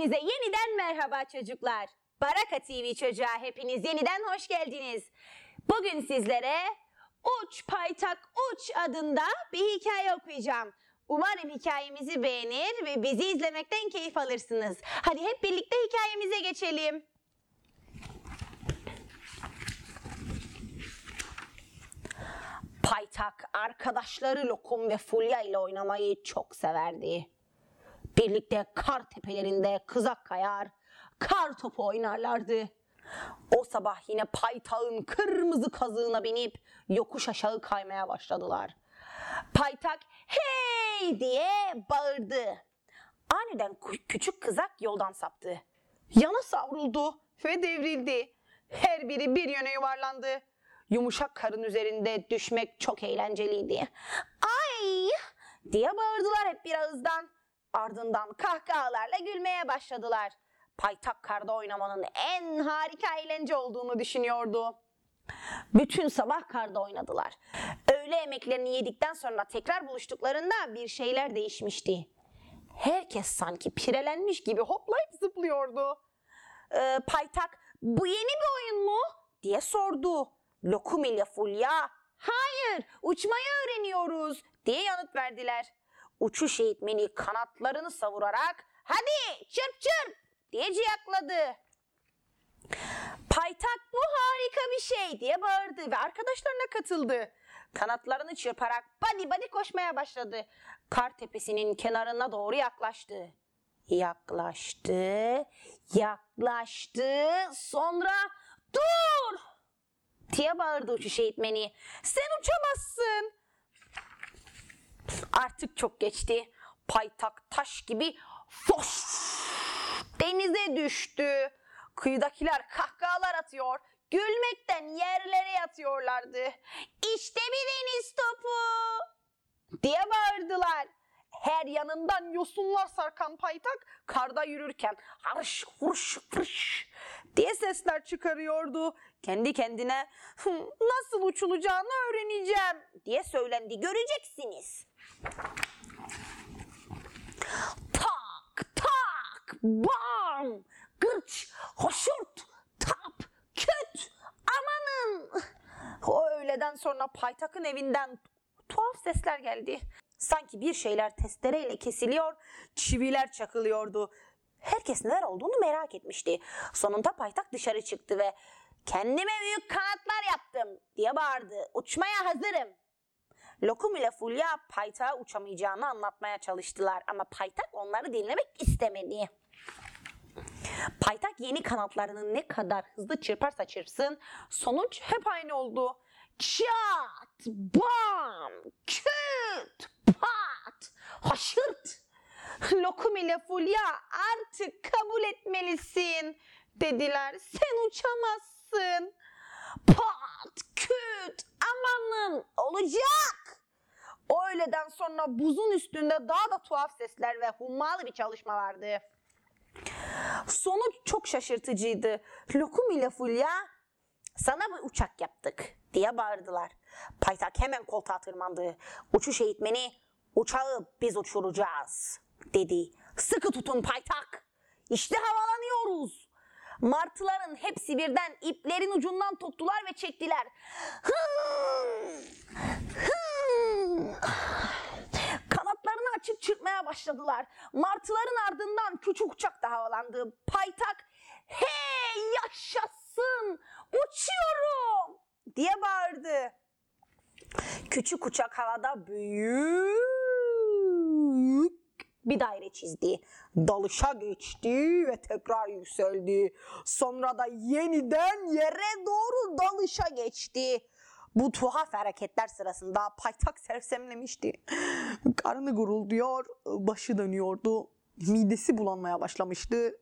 Hepinize yeniden merhaba çocuklar. Baraka TV çocuğa hepiniz yeniden hoş geldiniz. Bugün sizlere Uç Paytak Uç adında bir hikaye okuyacağım. Umarım hikayemizi beğenir ve bizi izlemekten keyif alırsınız. Hadi hep birlikte hikayemize geçelim. Paytak arkadaşları Lokum ve Fulya ile oynamayı çok severdi. Birlikte kar tepelerinde kızak kayar, kar topu oynarlardı. O sabah yine paytağın kırmızı kazığına binip yokuş aşağı kaymaya başladılar. Paytak hey diye bağırdı. Aniden kü- küçük kızak yoldan saptı. Yana savruldu ve devrildi. Her biri bir yöne yuvarlandı. Yumuşak karın üzerinde düşmek çok eğlenceliydi. Ay diye bağırdılar hep bir ağızdan. Ardından kahkahalarla gülmeye başladılar. Paytak karda oynamanın en harika eğlence olduğunu düşünüyordu. Bütün sabah karda oynadılar. Öğle yemeklerini yedikten sonra tekrar buluştuklarında bir şeyler değişmişti. Herkes sanki pirelenmiş gibi hoplayıp zıplıyordu. Ee, Paytak bu yeni bir oyun mu? diye sordu. Lokum ile Fulya hayır uçmayı öğreniyoruz diye yanıt verdiler. Uçuş eğitmeni kanatlarını savurarak hadi çırp çırp diye ciyakladı. Paytak bu harika bir şey diye bağırdı ve arkadaşlarına katıldı. Kanatlarını çırparak badi badi koşmaya başladı. Kar tepesinin kenarına doğru yaklaştı. Yaklaştı, yaklaştı, sonra dur diye bağırdı uçuş eğitmeni. Sen uçamazsın. Artık çok geçti. Paytak taş gibi foş denize düştü. Kıyıdakiler kahkahalar atıyor. Gülmekten yerlere yatıyorlardı. İşte bir deniz topu diye bağırdılar. Her yanından yosunlar sarkan paytak karda yürürken harış huruş fırış diye sesler çıkarıyordu. Kendi kendine "Hı, nasıl uçulacağını öğreneceğim diye söylendi. Göreceksiniz. Tak tak bam gırç hoşurt tap küt amanın. O öğleden sonra paytakın evinden tuhaf sesler geldi. Sanki bir şeyler testereyle kesiliyor, çiviler çakılıyordu. Herkes neler olduğunu merak etmişti. Sonunda paytak dışarı çıktı ve kendime büyük kanatlar yaptım diye bağırdı. Uçmaya hazırım. Lokum ile Fulya paytağa uçamayacağını anlatmaya çalıştılar ama paytak onları dinlemek istemedi. Paytak yeni kanatlarını ne kadar hızlı çırparsa çırpsın sonuç hep aynı oldu. Çat, bam, küt. Lokum ile Fulya artık kabul etmelisin dediler. Sen uçamazsın. Pat, küt, amanın olacak. O öğleden sonra buzun üstünde daha da tuhaf sesler ve hummalı bir çalışma vardı. Sonuç çok şaşırtıcıydı. Lokum ile Fulya sana bir uçak yaptık diye bağırdılar. Paytak hemen koltuğa tırmandı. Uçuş eğitmeni uçağı biz uçuracağız dedi. Sıkı tutun paytak. İşte havalanıyoruz. Martıların hepsi birden iplerin ucundan tuttular ve çektiler. Hımm! Hımm! Kanatlarını açıp çırpmaya başladılar. Martıların ardından küçük uçak da havalandı. Paytak hey yaşasın uçuyorum diye bağırdı. Küçük uçak havada büyük bir daire çizdi. Dalışa geçti ve tekrar yükseldi. Sonra da yeniden yere doğru dalışa geçti. Bu tuhaf hareketler sırasında paytak sersemlemişti. Karnı gurulduyor, başı dönüyordu. Midesi bulanmaya başlamıştı.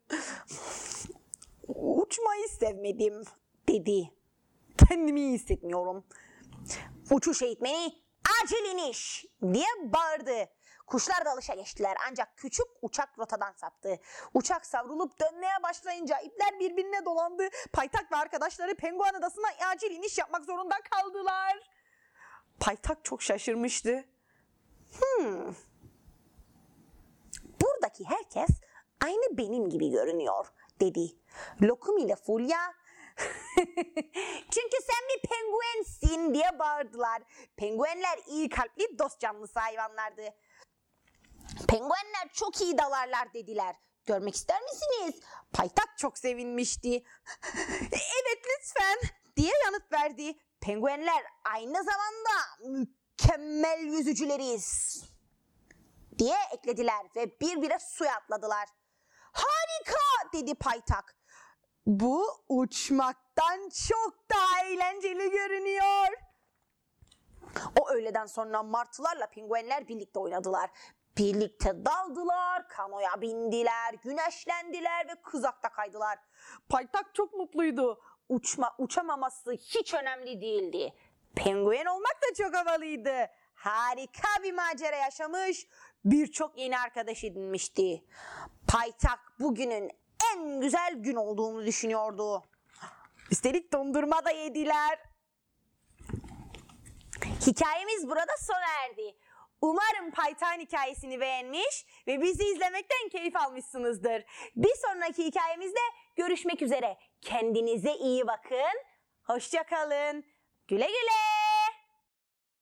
Uçmayı sevmedim dedi. Kendimi iyi hissetmiyorum. Uçuş eğitmeni acil iniş diye bağırdı. Kuşlar dalışa geçtiler ancak küçük uçak rotadan saptı. Uçak savrulup dönmeye başlayınca ipler birbirine dolandı. Paytak ve arkadaşları Penguen Adası'na acil iniş yapmak zorunda kaldılar. Paytak çok şaşırmıştı. Hmm. Buradaki herkes aynı benim gibi görünüyor dedi. Lokum ile Fulya çünkü sen bir penguensin diye bağırdılar. Penguenler iyi kalpli dost canlısı hayvanlardı. Penguenler çok iyi dalarlar dediler. Görmek ister misiniz? Paytak çok sevinmişti. evet lütfen diye yanıt verdi. Penguenler aynı zamanda mükemmel yüzücüleriz diye eklediler ve bir bire suya atladılar. Harika dedi Paytak. Bu uçmaktan çok daha eğlenceli görünüyor. O öğleden sonra martılarla penguenler birlikte oynadılar. Birlikte daldılar, kanoya bindiler, güneşlendiler ve kızakta kaydılar. Paytak çok mutluydu. Uçma, uçamaması hiç önemli değildi. Penguen olmak da çok havalıydı. Harika bir macera yaşamış, birçok yeni arkadaş edinmişti. Paytak bugünün en güzel gün olduğunu düşünüyordu. Üstelik dondurma da yediler. Hikayemiz burada sona erdi. Umarım Paytan hikayesini beğenmiş ve bizi izlemekten keyif almışsınızdır. Bir sonraki hikayemizde görüşmek üzere. Kendinize iyi bakın. Hoşça kalın. Güle güle.